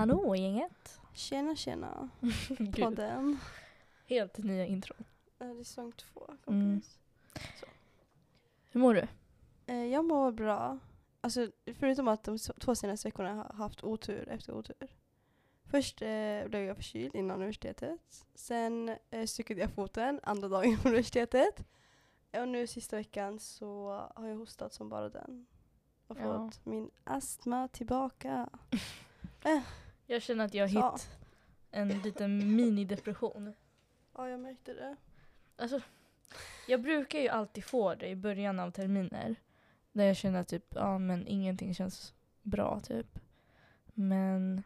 Hallå gänget! Tjena tjena, podden. helt nya intron. Det är säsong två. Mm. kompis. Hur mår du? Eh, Jag mår bra. Alltså, förutom att de två senaste veckorna har haft otur efter otur. Först eh, blev jag förkyld innan universitetet. Sen eh, styckade jag foten andra dagen på universitetet. Och nu sista veckan så har jag hostat som bara den. Och Ja. fått min astma tillbaka. Jag känner att jag har Så. hitt en liten minidepression. Ja, jag märkte det. Alltså, jag brukar ju alltid få det i början av terminer. Där jag känner typ, ja men ingenting känns bra typ. Men,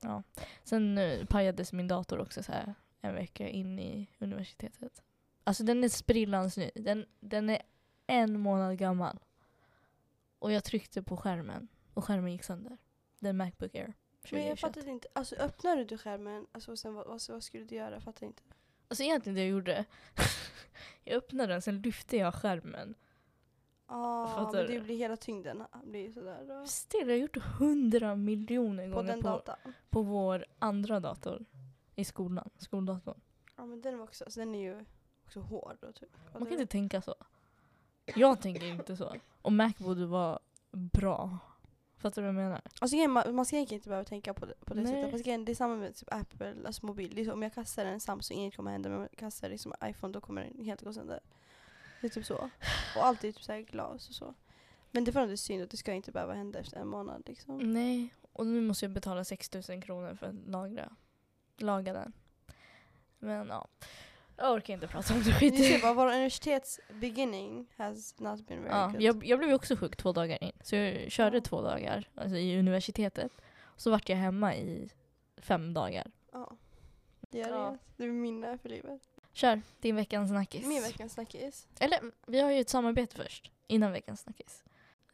ja. Sen eh, pajades min dator också så här en vecka in i universitetet. Alltså den är sprillans ny. Den, den är en månad gammal. Och jag tryckte på skärmen och skärmen gick sönder. Det är en Macbook Air. Men jag 2021. fattade inte. Alltså öppnade du skärmen? Alltså, och sen vad, vad, vad skulle du göra? Jag fattar inte. Alltså egentligen det jag gjorde, jag öppnade den, sen lyfte jag skärmen. Ah, Fattar men det blir hela tyngden blir sådär då. Still, jag har gjort hundra miljoner På gånger den på, datan. på vår andra dator i skolan, skoldatorn. Ja men den var också, alltså, den är ju också hård då typ. Man kan inte tänka så. Jag tänker inte så. Och Mac borde vara bra. Fattar du vad jag menar? Alltså man, man ska egentligen inte behöva tänka på det, på det Nej. sättet. Fast grejen, det är samma med typ Apple, alltså mobil. Är så, om jag kastar en Samsung, inget kommer hända. Men om jag kastar liksom iPhone, då kommer den helt gå sönder. Det är typ så. Och alltid typ såhär glas och så. Men det är fortfarande synd att det ska inte behöva hända efter en månad liksom. Nej, och nu måste jag betala 6000 kronor för att lagra, laga den. Men ja, jag orkar inte prata om det skit ser bara, vår universitets beginning has not been very Ja, good. jag, jag blev ju också sjuk två dagar in. Så jag körde två dagar alltså i universitetet. Så vart jag hemma i fem dagar. Ja. Det gör Ja. det. Det är minne för livet. Kör, din veckans snackis. Min veckans snackis. Eller, vi har ju ett samarbete först. Innan veckans snackis.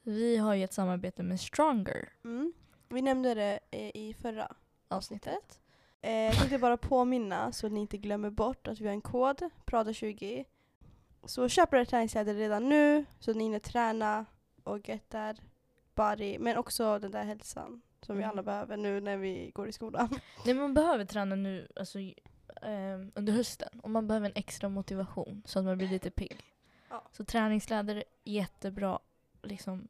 Vi har ju ett samarbete med Stronger. Mm. Vi nämnde det eh, i förra Avsnittet. avsnittet. Eh, jag tänkte bara påminna så att ni inte glömmer bort att vi har en kod, Prada20. Så köp era träningskläder redan nu så att ni hinner träna och gettar body, men också den där hälsan som vi Mm. alla behöver nu när vi går i skolan. Nej, man behöver träna nu alltså, ehm, under hösten. Och man behöver en extra motivation så att man blir lite pigg. Ja. Så träningskläder är jättebra liksom,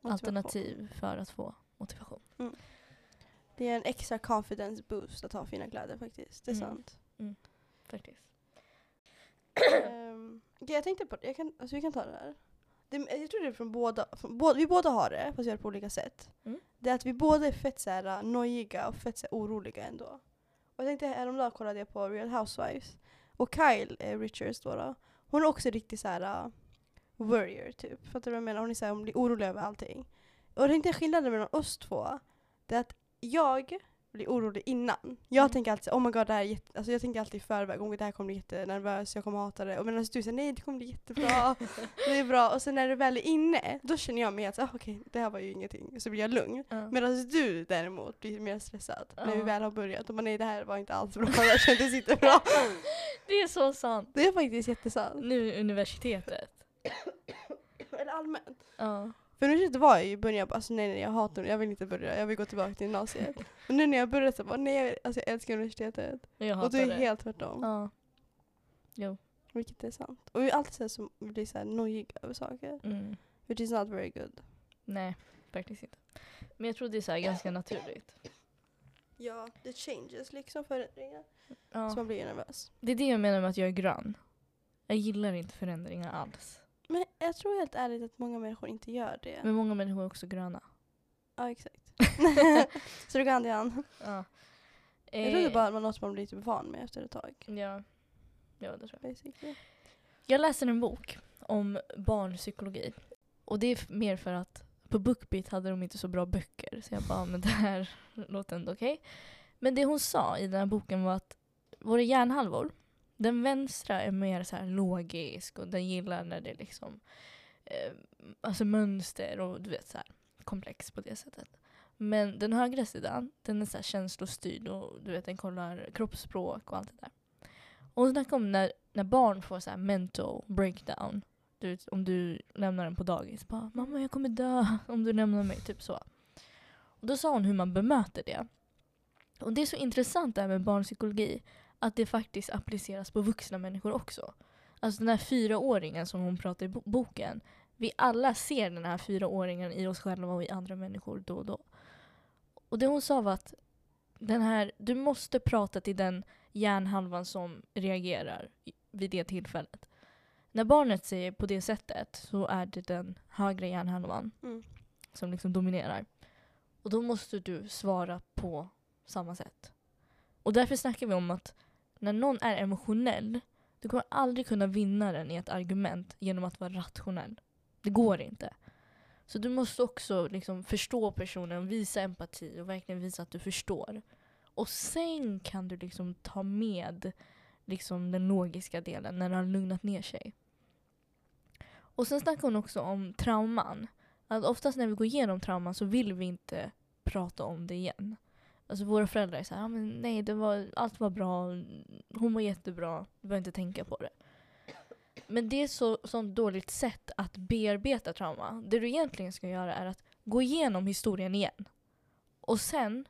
Motivation. alternativ för att få motivation. Det är en extra confidence boost att ha fina kläder faktiskt. Det är Mm. sant. Faktiskt. um, jag tänkte på det, jag kan, alltså vi kan ta det här. Det, jag tror det är från båda, från båda, vi båda har det, fast vi gör det på olika sätt. Mm. Det är att vi båda är fett såhär nojiga och fett såhär, oroliga ändå. Och jag tänkte häromdagen kollade jag på Real Housewives. Och Kyle eh, Richards då, då hon är också riktigt såhär uh, warrior typ. Fattar du vad jag menar? Hon är såhär, hon blir orolig över allting. Och jag tänkte skillnaden mellan oss två, det är att jag blir orolig innan. Jag Mm. tänker alltid oh my god det här är jätte, alltså jag tänker alltid i förväg, oh, det här kommer bli jättenervös, jag kommer hata det. Och medan du säger nej det kommer bli jättebra, det är bra. Och sen när det väl är inne, då känner jag mig att ah, okej det här var ju ingenting. Så blir jag lugn. Ja. Medan du däremot blir mer stressad när vi väl har börjat. Och man nej det här var inte alls bra, jag kände inte bra. Det är så sant. Det är faktiskt jättesant. Nu universitetet. Eller allmänt. Ja. För universitetet var jag ju i början, bara, alltså nej, nej jag hatar jag vill inte börja, jag vill gå tillbaka till gymnasiet. Och nu när jag börjat så bara nej jag, alltså, jag älskar universitetet. Jag Och du är det. helt tvärtom. Ja. Jo. Vilket är sant. Och vi är alltid så här som blir så här nojiga över saker. Mm. Which is not very good. Nej, faktiskt inte. Men jag tror det är så här ganska naturligt. Ja, det changes liksom förändringar. Så Ja. man blir nervös. Det är det jag menar med att jag är grön. Jag gillar inte förändringar alls. Men jag tror helt ärligt att många människor inte gör det. Men många människor är också gröna. Ja, exakt. så det går hand i hand. Ja. Jag tror det är bara man något man blir typ van med efter ett tag. Ja. ja, det tror jag. Basically. Jag läser en bok om barnpsykologi. Och det är mer för att på Bookbeat hade de inte så bra böcker. Så jag bara, men det här låter ändå okej. Men det hon sa i den här boken var att våra hjärnhalvor, den vänstra är mer så här logisk och den gillar när det är liksom eh, alltså mönster och du vet så här komplex på det sättet. Men den högra sidan, den är så här känslostyrd och du vet den kollar kroppsspråk och allt det där. Och hon snackade om när, när barn får så här mental breakdown. Du, vet, om du lämnar den på dagis. Bara, Mamma jag kommer dö om du lämnar mig. Typ så. Och då sa hon hur man bemöter det. Och det är så intressant det här med barnpsykologi. Att det faktiskt appliceras på vuxna människor också. Alltså den här fyraåringen som hon pratar i bo- boken. Vi alla ser den här fyraåringen i oss själva och i andra människor då och då. Och det hon sa var att den här, du måste prata till den hjärnhalvan som reagerar vid det tillfället. När barnet säger på det sättet så är det den högra hjärnhalvan Mm. som liksom dominerar. Och då måste du svara på samma sätt. Och därför snackar vi om att när någon är emotionell, du kommer aldrig kunna vinna den i ett argument genom att vara rationell. Det går inte. Så du måste också liksom förstå personen, visa empati och verkligen visa att du förstår. Och sen kan du liksom ta med liksom den logiska delen när det har lugnat ner sig. Och sen snackar hon också om trauman. Att oftast när vi går igenom trauman så vill vi inte prata om det igen. Alltså våra föräldrar är såhär, ah, men nej det var, allt var bra, hon var jättebra, du behöver inte tänka på det. Men det är så sånt dåligt sätt att bearbeta trauma. Det du egentligen ska göra är att gå igenom historien igen. Och sen,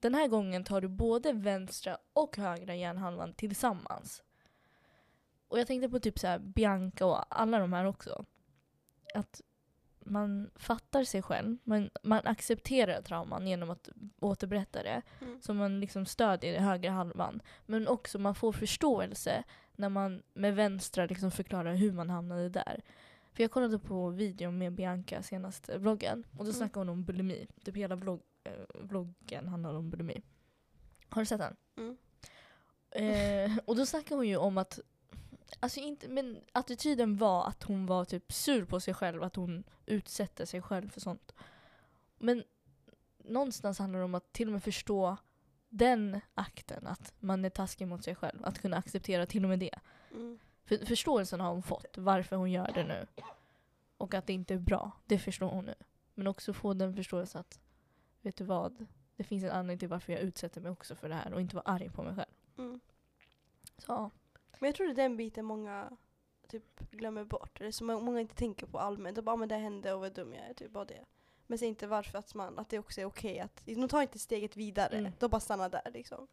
den här gången tar du både vänstra och högra hjärnhalvan tillsammans. Och jag tänkte på typ så här Bianca och alla de här också. Att man fattar sig själv, man, man accepterar trauman genom att återberätta det. Mm. Så man liksom stödjer den högra halvan. Men också man får förståelse när man med vänstra liksom förklarar hur man hamnade där. För jag kollade på videon med Bianca senaste vloggen och då Mm. snackade hon om bulimi. Typ hela vlogg, eh, vloggen handlar om bulimi. Har du sett den? Mm. Eh, och då snackade hon ju om att Alltså inte, men attityden var att hon var typ sur på sig själv, att hon utsätter sig själv för sånt. Men någonstans handlar det om att till och med förstå den akten, att man är taskig mot sig själv. Att kunna acceptera till och med det. Mm. För förståelsen har hon fått, varför hon gör det nu. Och att det inte är bra, det förstår hon nu. Men också få den förståelsen att, vet du vad? Det finns en anledning till varför jag utsätter mig också för det här och inte vara arg på mig själv. Mm. Så ja. Men jag tror det är den biten många typ glömmer bort. Eller som många inte tänker på allmänt. De bara, ah, men det hände och vad dum jag är. Typ bara det. Men säg inte varför att, man, att det också är okej att, de tar inte steget vidare. Mm. De bara stannar där liksom.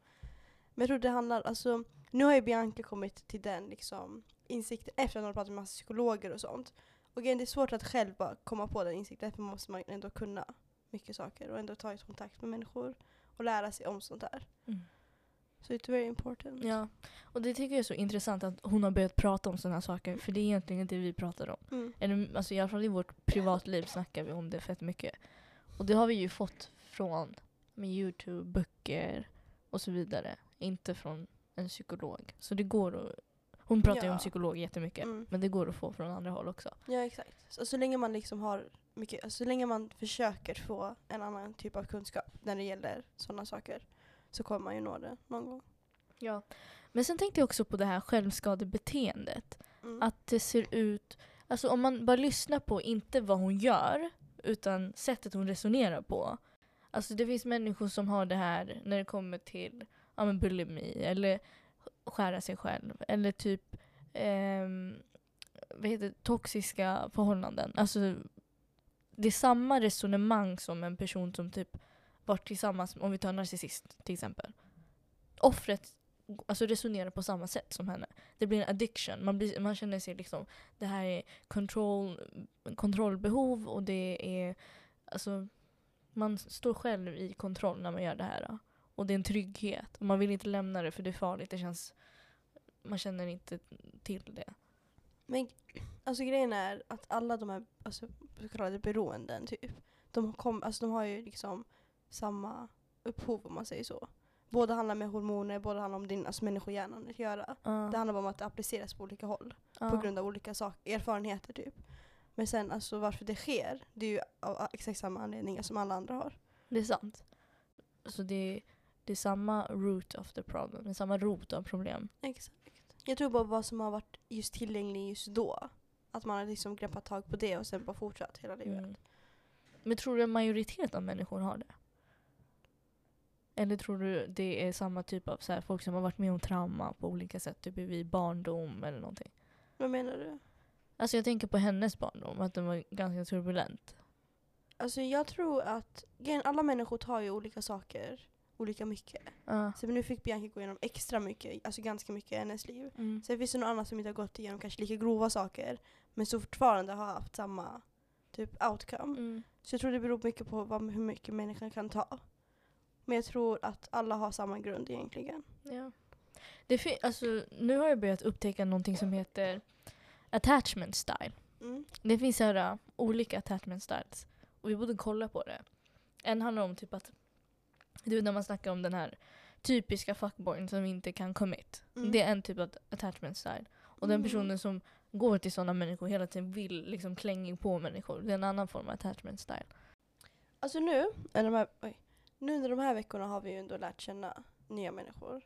Men jag tror det handlar, alltså nu har ju Bianca kommit till den liksom insikten efter att hon har pratat med massa psykologer och sånt. Och igen, det är svårt att själv bara komma på den insikten, därför måste man ändå kunna mycket saker och ändå ta kontakt med människor och lära sig om sånt där. Mm. Så it's very important. Ja, och det tycker jag är så intressant att hon har börjat prata om sådana här saker. För det är egentligen inte det vi pratar om. Mm. Eller, alltså, I alla fall i vårt privatliv snackar vi om det fett mycket. Och det har vi ju fått från med Youtube, böcker och så vidare. Inte från en psykolog. Så det går att... Hon pratar ju Ja. om psykolog jättemycket. Mm. Men det går att få från andra håll också. Ja exakt. Så, så länge man liksom har mycket, så länge man försöker få en annan typ av kunskap när det gäller sådana saker så kommer man ju nå det någon gång. Ja. Men sen tänkte jag också på det här självskadebeteendet. Mm. Att det ser ut... Alltså om man bara lyssnar på, inte vad hon gör, utan sättet hon resonerar på. Alltså det finns människor som har det här när det kommer till ja, men bulimi, eller skära sig själv, eller typ ehm, vad heter det, toxiska förhållanden. Alltså det är samma resonemang som en person som typ varit tillsammans, om vi tar en narcissist till exempel. Offret alltså resonerar på samma sätt som henne. Det blir en addiction. Man, blir, man känner sig liksom, det här är control, kontrollbehov och det är, alltså, man står själv i kontroll när man gör det här. Och det är en trygghet. Och man vill inte lämna det för det är farligt. Det känns, man känner inte till det. Men alltså grejen är att alla de här alltså, så kallade beroenden typ, de, kom, alltså, de har ju liksom samma upphov om man säger så. Båda handlar med hormoner, båda handlar om din alltså, människohjärnan att göra. Ja. Det handlar bara om att det appliceras på olika håll. Ja. på grund av olika sak, erfarenheter typ. Men sen alltså varför det sker, det är ju av exakt samma anledningar som alla andra har. Det är sant. Så det, det är samma root of the problem. Det är samma rot av problem. Exakt. Jag tror bara vad som har varit just tillgängligt just då. Att man har liksom greppat tag på det och sen bara fortsatt hela livet. Mm. Men tror du en majoritet av människor har det? Eller tror du det är samma typ av så här, folk som har varit med om trauma på olika sätt? Typ vid barndom eller någonting. Vad menar du? Alltså jag tänker på hennes barndom, att den var ganska turbulent. Alltså jag tror att alla människor tar ju olika saker olika mycket. Ja. Så nu fick Bianca gå igenom extra mycket, alltså ganska mycket i hennes liv. Mm. Sen finns det någon annan som inte har gått igenom kanske lika grova saker men som fortfarande har haft samma typ outcome. Mm. Så jag tror det beror mycket på vad, hur mycket människan kan ta. Men jag tror att alla har samma grund egentligen. Ja. Det alltså, nu har jag börjat upptäcka någonting som heter attachment style. Mm. Det finns så här, uh, olika attachment styles. Och vi borde kolla på det. En handlar om typ att, du vet när man snackar om den här typiska fuckboyn som inte kan commit. Mm. Det är en typ av attachment style. Och den Mm. personen som går till sådana människor hela tiden vill liksom klänga på människor. Det är en annan form av attachment style. Alltså nu, eller de här, oj, nu under de här veckorna har vi ju ändå lärt känna nya människor.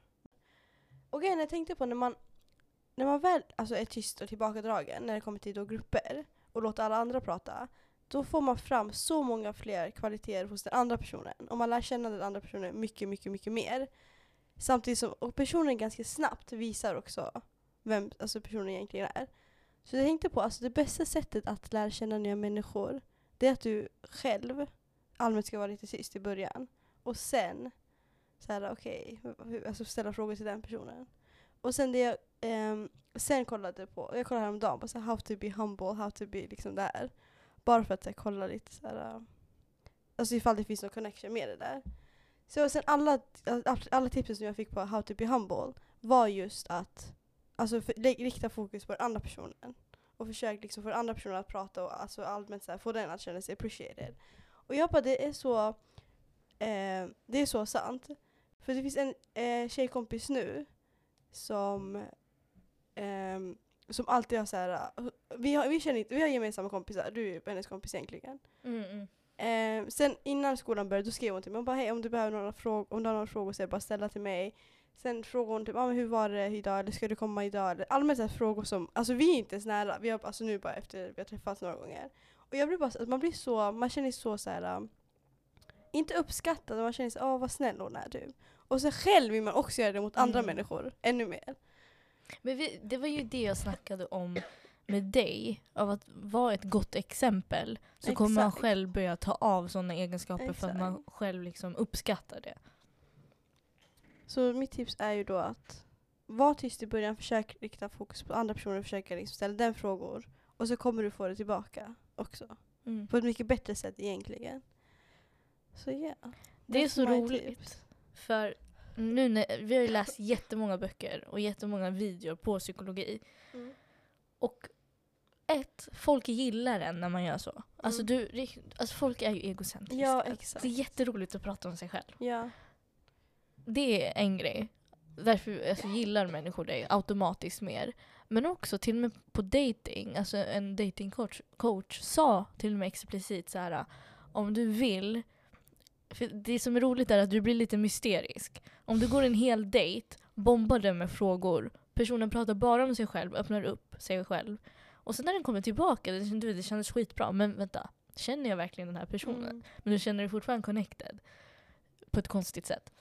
Och grejen jag tänkte på när man, när man väl alltså är tyst och tillbakadragen när det kommer till då grupper och låter alla andra prata, då får man fram så många fler kvaliteter hos den andra personen. Och man lär känna den andra personen mycket, mycket, mycket mer. Samtidigt som och personen ganska snabbt visar också vem alltså personen egentligen är. Så jag tänkte på alltså det bästa sättet att lära känna nya människor, det är att du själv allmänt ska vara lite tyst i början. Och sen så här, okej, okay, alltså ställa frågor till den personen. Och sen det jag um, sen kollade på, jag kollade häromdagen på så här, how to be humble, how to be liksom där. Bara för att här, kolla lite så här, äh, alltså ifall det finns någon connection med det där. Så sen alla, alltså, alla, tipsen som jag fick på how to be humble var just att alltså, för, rikta fokus på den andra personen. Och försök liksom få den andra personen att prata och alltså allmänt så här, få den att känna sig appreciated. Och jag bara, det är så, eh, det är så sant. För det finns en eh, tjejkompis nu som, ehm, som alltid har så här, eh, vi har, vi känner inte, vi har gemensamma kompisar, du är hennes kompis egentligen. Mm, mm. Eh, sen innan skolan började då skrev hon till mig, hon bara hej om du behöver några frågor, om du har några frågor så är det bara att ställa till mig. Sen frågade hon typ, ah, men hur var det idag, eller ska du komma idag? Eller allmänt så frågor som, alltså vi är inte ens nära, vi har alltså nu bara efter vi har träffats några gånger. Och jag blir bara, så- man blir så, man känner sig så så här. Inte uppskattad, men man känner sig, åh vad snäll hon är du. Och sen själv vill man också göra det mot andra Mm. människor, ännu mer. Men vi, det var ju det jag snackade om med dig, av att vara ett gott exempel. Så kommer man Exakt. själv börja ta av sådana egenskaper för att man Exakt. själv liksom uppskattar det. Så mitt tips är ju då att var tyst i början, försök rikta fokus på andra personer, försöka liksom ställa den frågor. Och så kommer du få det tillbaka också. Mm. På ett mycket bättre sätt egentligen. Så ja. Yeah. Det är så roligt. tips. För nu när, vi har ju läst jättemånga böcker och jättemånga videor på psykologi. Mm. Och ett, folk gillar en när man gör så. Alltså, Mm. du, ri- alltså folk är ju egocentriska. Ja, exakt. Det är jätteroligt att prata om sig själv. Ja. Det är en grej. Därför alltså, gillar människor dig automatiskt mer. Men också till och med på dating, alltså en datingcoach coach sa till och med explicit så här om du vill, för det som är roligt är att du blir lite mysterisk. Om du går en hel dejt, bombar den med frågor, personen pratar bara om sig själv, öppnar upp sig själv. Och sen när den kommer tillbaka, det, det kändes skitbra, men vänta, känner jag verkligen den här personen? Mm. Men du känner dig fortfarande connected. På ett konstigt sätt.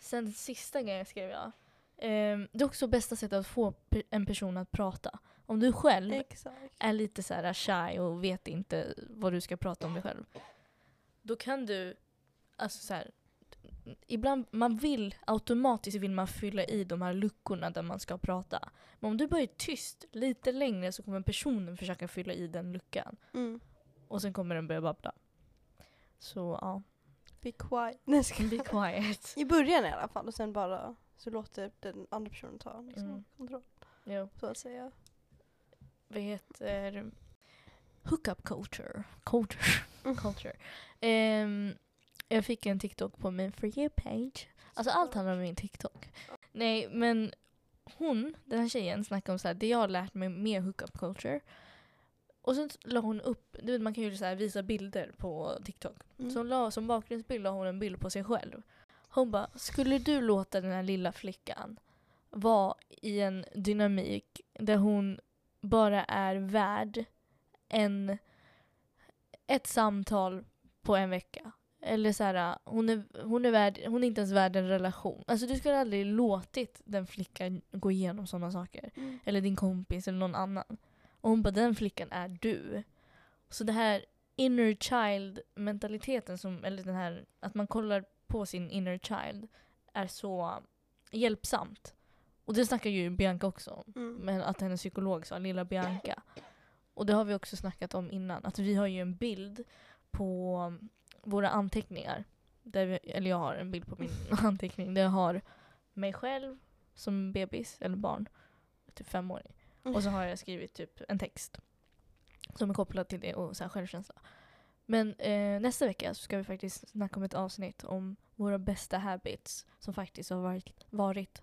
Sen sista grejen skrev jag. ehm, det är också bästa sättet att få pe- en person att prata. Om du själv Exakt. är lite så här shy och vet inte vad du ska prata om dig själv. Då kan du, alltså så här, ibland man vill, automatiskt vill man fylla i de här luckorna där man ska prata. Men om du bara är tyst lite längre så kommer personen försöka fylla i den luckan. Mm. Och sen kommer den börja babbla. Så ja, Be quiet. Nej, ska- be quiet. I början i alla fall och sen bara så låter den andra personen ta liksom, Mm. kontroll. Jo. Så att säga. Vad heter Hookup culture. Culture. Mm. culture. Ehm, jag fick en TikTok på min For you-page. Alltså allt handlar om min TikTok. Nej men hon, den här tjejen, snackade om så här, det jag har lärt mig med hookup culture. Och sen la hon upp, du vet man kan ju så här visa bilder på TikTok. Mm. Så hon la, som bakgrundsbild la hon en bild på sig själv. Hon bara, skulle du låta den här lilla flickan vara i en dynamik där hon bara är värd en, ett samtal på en vecka? Eller så här, hon är, hon, är värd, hon är inte ens värd en relation. Alltså du skulle aldrig låtit den flickan gå igenom sådana saker. Mm. Eller din kompis eller någon annan. Och hon bara, den flickan är du. Så det här inner child mentaliteten, som, eller den här att man kollar på sin inner child är så hjälpsamt. Och det snackar ju Bianca också om. Mm. Men att hennes psykolog sa, lilla Bianca. Och det har vi också snackat om innan. Att vi har ju en bild på våra anteckningar. Där vi, eller jag har en bild på min anteckning där jag har mig själv som bebis eller barn. Typ femåring. Och så har jag skrivit typ en text. Som är kopplad till det och så här självkänsla. Men eh, nästa vecka så ska vi faktiskt snacka om ett avsnitt om våra bästa habits. Som faktiskt har varit, varit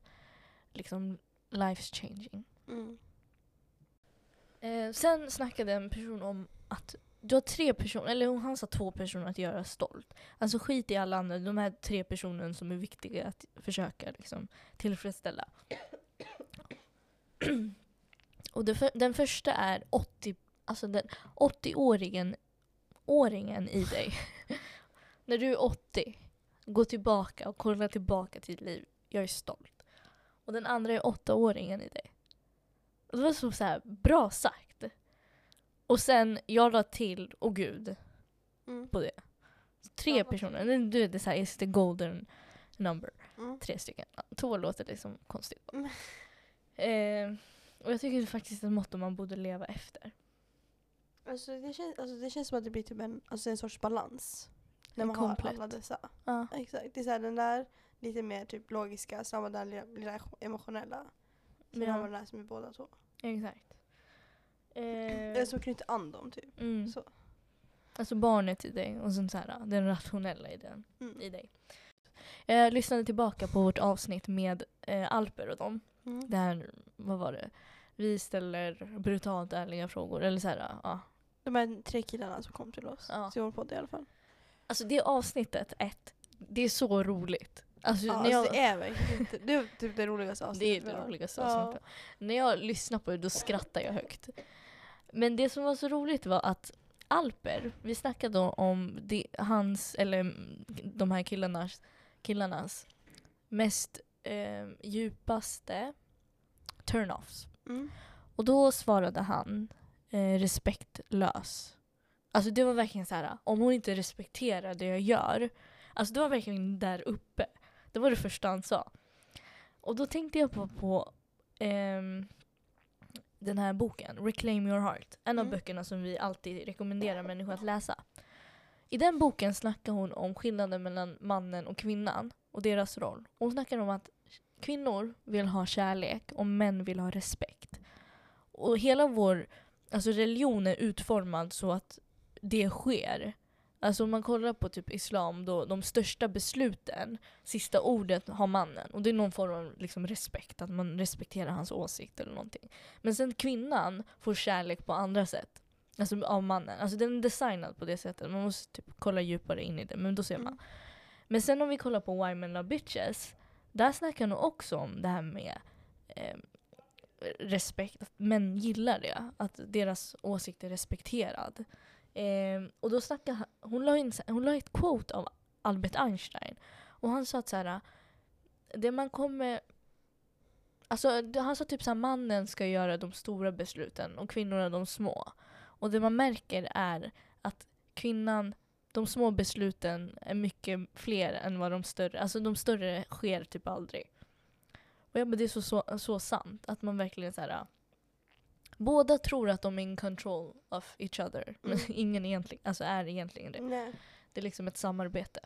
liksom life changing. Mm. Eh, sen snackade en person om att du har tre personer, eller han sa två personer att göra stolt. Alltså skit i alla andra, de här tre personerna som är viktiga att försöka liksom, tillfredsställa. Och det för, den första är 80, alltså den 80-åringen åringen i dig. När du är 80, gå tillbaka och kolla tillbaka till ditt liv. Jag är stolt. Och den andra är 8-åringen i dig. Och det var så, så här, bra sagt. Och sen, jag la till, och gud, Mm. på det. Tre Ja, personer. Det- Du vet, det är så här, the golden number. Mm. Tre stycken. Två låter liksom konstigt. Mm. Eh, och jag tycker det är faktiskt ett motto man borde leva efter. Alltså, det känns, alltså det känns som att det blir typ en, alltså en sorts balans. När man komplett. har alla dessa. Ja. Exakt. Det är såhär den där lite mer typ logiska, samma den lilla, lilla emotionella. Sen Ja. har man där som är båda två. Exakt. Eh, Eller som knyter an dem typ. mm. Så. Alltså barnet i dig och sen så här, den rationella i, den, Mm. i dig. Jag lyssnade tillbaka på vårt avsnitt med eh, Alper och dem. Mm. Det här, vad var det? Vi ställer brutalt ärliga frågor. Eller så här, ja. De här tre killarna som kom till oss. Ja. Till vår podd i alla fall. Alltså det avsnittet, ett, det är så roligt. Alltså, Ja, när alltså jag, det är verkligen inte, det är typ det roligaste det är avsnittet. det roligaste Ja. avsnittet. När jag lyssnar på det då skrattar jag högt. Men det som var så roligt var att Alper, vi snackade om det, hans, eller mm, de här killarnas, killarnas mest eh, djupaste turn-offs. Mm. Och då svarade han eh, respektlös. Alltså det var verkligen så här, om hon inte respekterar det jag gör. Alltså det var verkligen där uppe. Det var det första han sa. Och då tänkte jag på, på ehm, den här boken, Reclaim your heart. En av Mm. böckerna som vi alltid rekommenderar människor att läsa. I den boken snackar hon om skillnaden mellan mannen och kvinnan och deras roll. Hon snackar om att kvinnor vill ha kärlek och män vill ha respekt. Och hela vår alltså religion är utformad så att det sker. Alltså om man kollar på typ islam, då de största besluten, sista ordet har mannen. Och det är någon form av liksom respekt, att man respekterar hans åsikt eller någonting. Men sen kvinnan får kärlek på andra sätt. Alltså av mannen. Alltså den är designad på det sättet. Man måste typ kolla djupare in i det, men då ser man. Mm. Men sen om vi kollar på Why Men Love Bitches, där snackar han också om det här med eh, respekt, att män gillar det. Att deras åsikt är respekterad. Eh, och då snackade han, hon la, in, hon la ett quote av Albert Einstein. Och han sa att så här, det man kommer... Alltså det- han sa typ att mannen ska göra de stora besluten och kvinnorna de små. Och det man märker är att kvinnan, de små besluten är mycket fler än vad de större, alltså de större sker typ aldrig. Och jag bara, det är så, så, så sant, att man verkligen så här. Båda tror att de är in control of each other, men Mm. ingen egentligen, alltså är egentligen det. Nej. Det är liksom ett samarbete.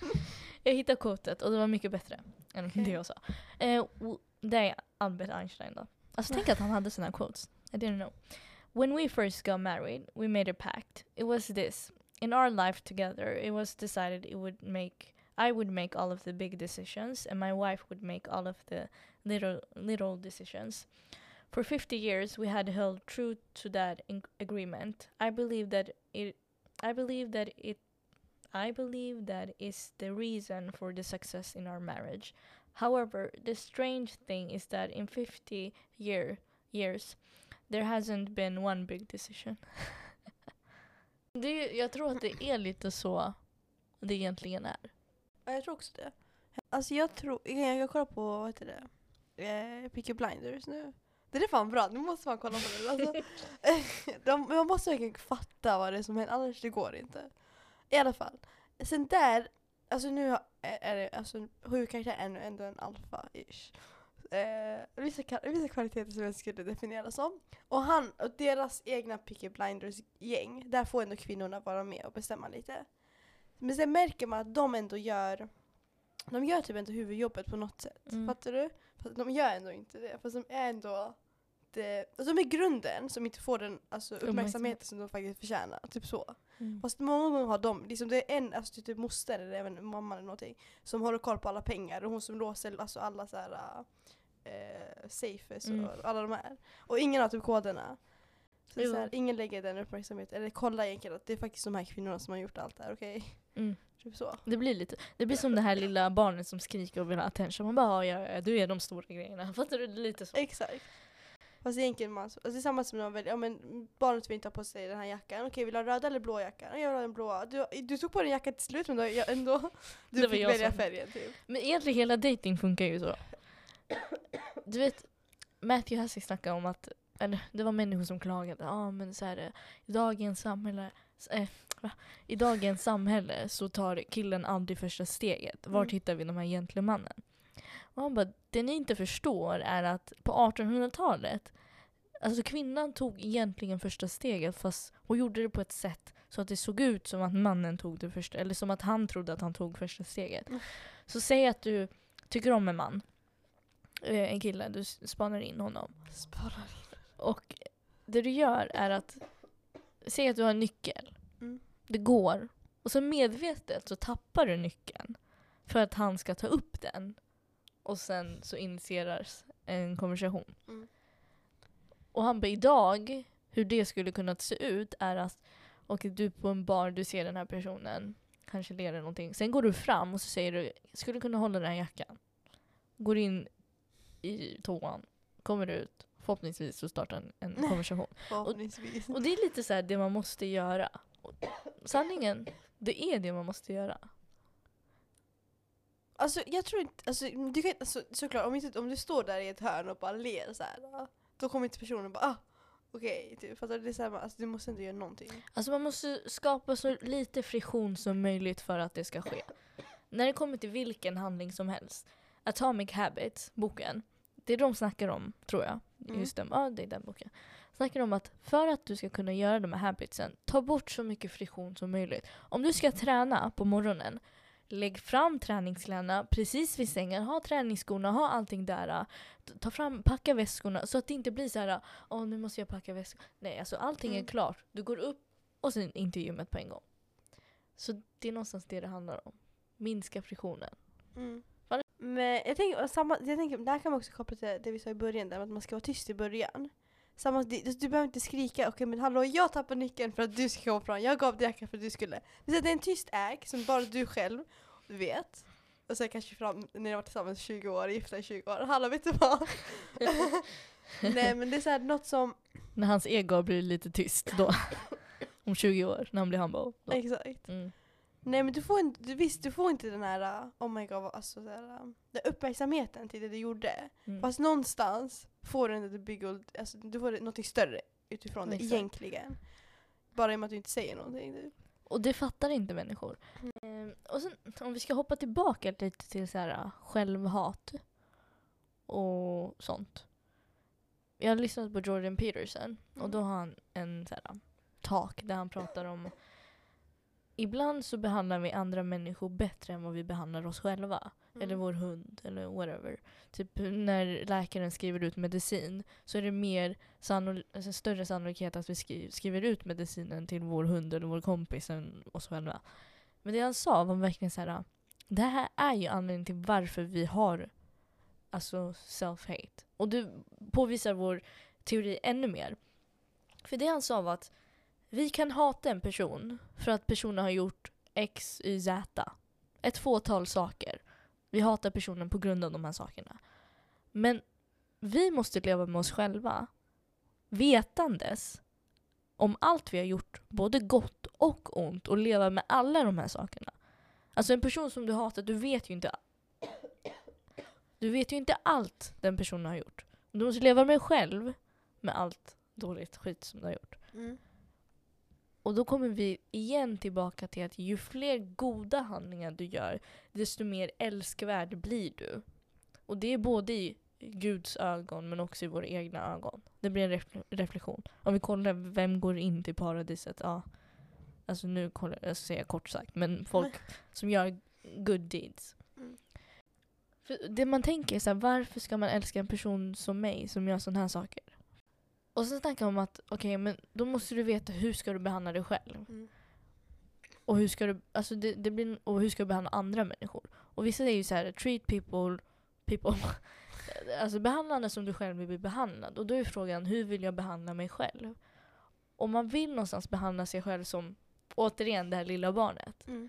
jag hittade quotet och det var mycket bättre än Okej. det jag sa. Eh, det är Albert Einstein då. Alltså tänk att han hade här quotes. I didn't know. When we first got married, we made a pact. It was this. In our life together, it was decided it would make I would make all of the big decisions and my wife would make all of the little little decisions. For 50 years, we had held true to that agreement. I believe that it I believe that it I believe that is the reason for the success in our marriage. However, the strange thing is that in 50 year years there hasn't been one big decision. det, jag tror att det är lite så det egentligen är. Ja, jag tror också det. Alltså jag tror, jag, jag kollar på, vad heter det? Eh, Peaky Blinders nu. Det är fan bra, nu måste man kolla på det. Alltså, de, man måste verkligen fatta vad det är som händer, annars det går inte. I alla fall. Sen där, alltså nu är det, alltså huvudkaraktären är ändå, ändå en alfa-ish. Eh, vissa, vissa kvaliteter som jag skulle definiera som. Och han och deras egna Picky Blinders-gäng, där får ändå kvinnorna vara med och bestämma lite. Men sen märker man att de ändå gör, de gör typ ändå huvudjobbet på något sätt. Mm. Fattar du? Fast de gör ändå inte det. Fast de är ändå det, alltså de är grunden som inte får den alltså, Uppmärksamhet. som de faktiskt förtjänar. Typ så. Mm. Fast många gånger har de, liksom det är en, alltså typ moster eller även mamma eller någonting, som håller koll på alla pengar och hon som låser alltså alla så här äh, safes Mm. och alla de här. Och ingen har typ koderna. Så Jo. så här, ingen lägger den uppmärksamheten, eller kollar egentligen att det är faktiskt de här kvinnorna som har gjort allt det här, okej? Mm. Typ så. Det blir lite, det blir som det här lilla barnet som skriker och vill ha attention. Man bara ja, ja, du är de stora grejerna. Fattar du? Lite så. Exakt. Fast egentligen man, alltså det är samma som när man väljer, ja men barnet vill inte ha på sig den här jackan, okej vill du ha röda eller blå jackan? Ja, Jag vill ha den blåa. Du, du tog på den jackan till slut men då, jag, ändå, du Det fick välja som- färgen typ. Men egentligen hela dating funkar ju så. Du vet, Matthew Hussey snackade om att, eller det var människor som klagade, ah, men så här, i dagens samhälle, va? i dagens samhälle så tar killen aldrig första steget. Vart Mm. hittar vi de här gentlemannen? Och han bara, det ni inte förstår är att på 1800-talet, alltså kvinnan tog egentligen första steget fast hon gjorde det på ett sätt så att det såg ut som att mannen tog det första, eller som att han trodde att han tog första steget. Mm. Så säg att du tycker om en man, eh, en kille, du spanar in honom. Spara. Och det du gör är att, säg att du har en nyckel. Mm. Det går. Och så medvetet så tappar du nyckeln. För att han ska ta upp den. Och sen så initieras en konversation. Mm. Och han bara idag, hur det skulle kunna se ut är att och du på en bar, du ser den här personen, kanske ler eller någonting. Sen går du fram och så säger du, skulle du kunna hålla den här jackan? Går in i toan, kommer ut, förhoppningsvis så startar en, en konversation. Förhoppningsvis. Och det är lite så här det man måste göra. Och Sanningen, det är det man måste göra. Alltså jag tror inte, alltså, du kan, alltså, såklart om, inte, om du står där i ett hörn och bara ler så här, då kommer inte personen bara ah, okej, typ. Fattar du? Det är så här, alltså, du måste inte göra någonting. Alltså man måste skapa så lite friktion som möjligt för att det ska ske. När det kommer till vilken handling som helst. Atomic Habits, boken. Det de snackar om, tror jag. Mm. Just den, ja det är den boken. Snackar om att för att du ska kunna göra de här habitsen, ta bort så mycket friktion som möjligt. Om du ska träna på morgonen, lägg fram träningskläderna precis vid sängen, ha träningsskorna, ha allting där. Ta fram, packa väskorna så att det inte blir så här, åh nu måste jag packa väskan. Nej, alltså allting är Mm. klart. Du går upp och sen in till gymmet på en gång. Så det är någonstans det det handlar om. Minska friktionen. Mm. Men jag tänker, samma, jag tänker, det här kan man också koppla till det vi sa i början, där, att man ska vara tyst i början. Samma, du, du behöver inte skrika, okej men hallå jag tappade nyckeln för att du ska komma fram, jag gav dig jackan för att du skulle. Det är, så att det är en tyst äg som bara du själv vet. Och sen kanske fram, när ni har varit tillsammans i 20 år, gifta i 20 år, hallå vet du vad? Nej men det är så här, något som, När hans ego blir lite tyst då. Om 20 år, när han blir humble. Då. exakt. Mm. Nej men du får inte, visst du får inte den här, uh, oh my god, alltså så här, uh, den uppmärksamheten till det du gjorde. Mm. Fast någonstans får du the big old, alltså du får något större utifrån det Exakt. egentligen. Bara i och med att du inte säger någonting. typ. Och det fattar inte människor. Ehm, och sen om vi ska hoppa tillbaka lite till så här, äh, självhat och sånt. Jag har lyssnat på Jordan Peterson och Mm. då har han en så här, talk där han pratar om Ibland så behandlar vi andra människor bättre än vad vi behandlar oss själva. Mm. Eller vår hund eller whatever. Typ när läkaren skriver ut medicin så är det mer sannol- alltså större sannolikhet att vi skri- skriver ut medicinen till vår hund eller vår kompis än oss själva. Men det han sa var verkligen så här. Det här är ju anledningen till varför vi har alltså self-hate. Och det påvisar vår teori ännu mer. För det han sa var att vi kan hata en person för att personen har gjort X, Y, Z. Ett fåtal saker. Vi hatar personen på grund av de här sakerna. Men vi måste leva med oss själva vetandes om allt vi har gjort, både gott och ont, och leva med alla de här sakerna. Alltså en person som du hatar, du vet ju inte du vet ju inte allt den personen har gjort. Du måste leva med dig själv med allt dåligt skit som du har gjort. Mm. Och då kommer vi igen tillbaka till att ju fler goda handlingar du gör, desto mer älskvärd blir du. Och det är både i Guds ögon men också i våra egna ögon. Det blir en refle- reflektion. Om vi kollar vem går in till paradiset? Ja, alltså nu kollar jag ska säga kort sagt, men folk som gör good deeds. Mm. Det man tänker är så här, varför ska man älska en person som mig som gör sådana här saker? Och så snackar man om att okej, men då måste du veta hur ska du behandla dig själv. Mm. Och hur ska du, alltså det, det blir, och hur ska du behandla andra människor? Och vissa säger ju så här, treat people, people. alltså behandla andra som du själv vill bli behandlad. Och då är frågan, hur vill jag behandla mig själv? Om man vill någonstans behandla sig själv som, återigen, det här lilla barnet. Mm.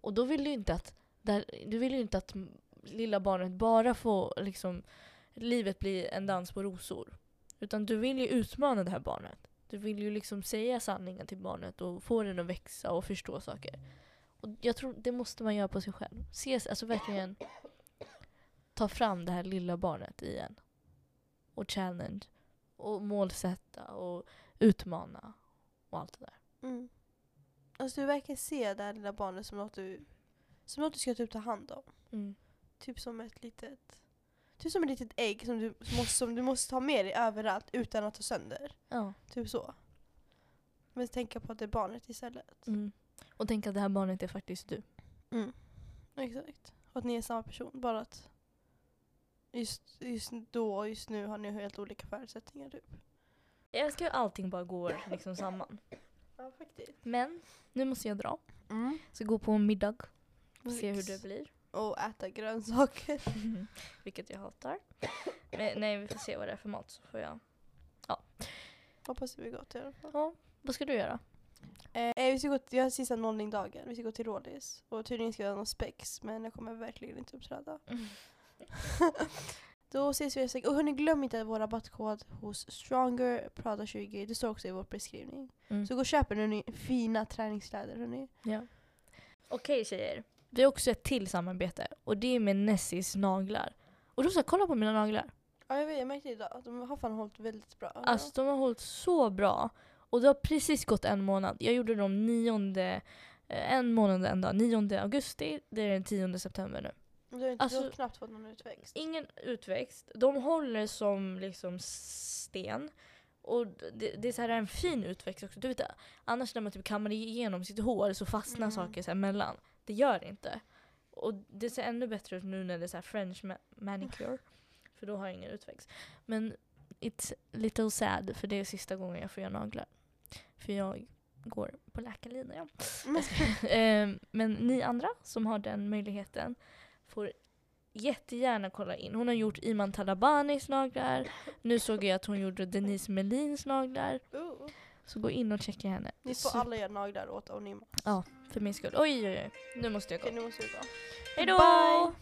Och då vill du inte att, där, du vill ju inte att lilla barnet bara får liksom, livet bli en dans på rosor. Utan du vill ju utmana det här barnet. Du vill ju liksom säga sanningen till barnet och få den att växa och förstå saker. Och jag tror det måste man göra på sig själv. Se, alltså verkligen ta fram det här lilla barnet igen. Och challenge. Och målsätta och utmana. Och allt det där. Mm. Alltså du verkar se det här lilla barnet som något du, som något du ska typ ta hand om. Mm. Typ som ett litet Typ som ett litet ägg som du måste, som du måste ta med dig överallt utan att ta sönder. Ja. Typ så. Men tänka på att det är barnet istället. Mm. Och tänk att det här barnet är faktiskt du. Mm. Exakt. Och att ni är samma person. Bara att just, just då och just nu har ni helt olika förutsättningar typ. Jag älskar hur allting bara går liksom samman. Ja faktiskt. Men nu måste jag dra. Mm. Ska gå på en middag. Se hur det blir. Och äta grönsaker. Vilket jag hatar. Men, nej, vi får se vad det är för mat så får jag. Hoppas det blir gott i alla fall. Ja, vad ska du göra? Eh, vi ska gå till, jag har sista nollningdagen. Vi ska gå till Rådis. Och tydligen ska jag göra någon spex. Men jag kommer verkligen inte uppträda. Då ses vi nästa Och hörni, glöm inte vår rabattkod hos Stronger Prada 20. Det står också i vår beskrivning. Mm. Så gå och köp en fina träningskläder hörni. Ja. Okej tjejer. Vi har också ett till samarbete och det är med Nessies naglar. Och ska kolla på mina naglar. Ja jag vet, jag märkte idag att de har fan hållit väldigt bra. Alltså de har hållit så bra. Och det har precis gått en månad. Jag gjorde dem nionde, eh, en månad en dag. 9 augusti, det är den 10 september nu. du, har inte, alltså- du har knappt fått någon utväxt. Ingen utväxt. De håller som liksom sten. Och det, det är så här en fin utväxt också. Du vet, annars när man typ kammar igenom sitt hår så fastnar Mm. saker så här mellan. Det gör det inte. Och det ser ännu bättre ut nu när det är så french ma- manicure. För då har jag ingen utväxt. Men it's little sad för det är sista gången jag får göra naglar. För jag går på läkarlinjen. Men, Ehm, Men ni andra som har den möjligheten får jättegärna kolla in. Hon har gjort Iman Talabanis naglar. Nu såg jag att hon gjorde Denise Melins naglar. Så gå in och checka henne. Ni får alla göra naglar åt Onima. För min skull. Oj, oj, oj. Nu måste jag gå. Okej nu måste vi gå. Hejdå! Bye!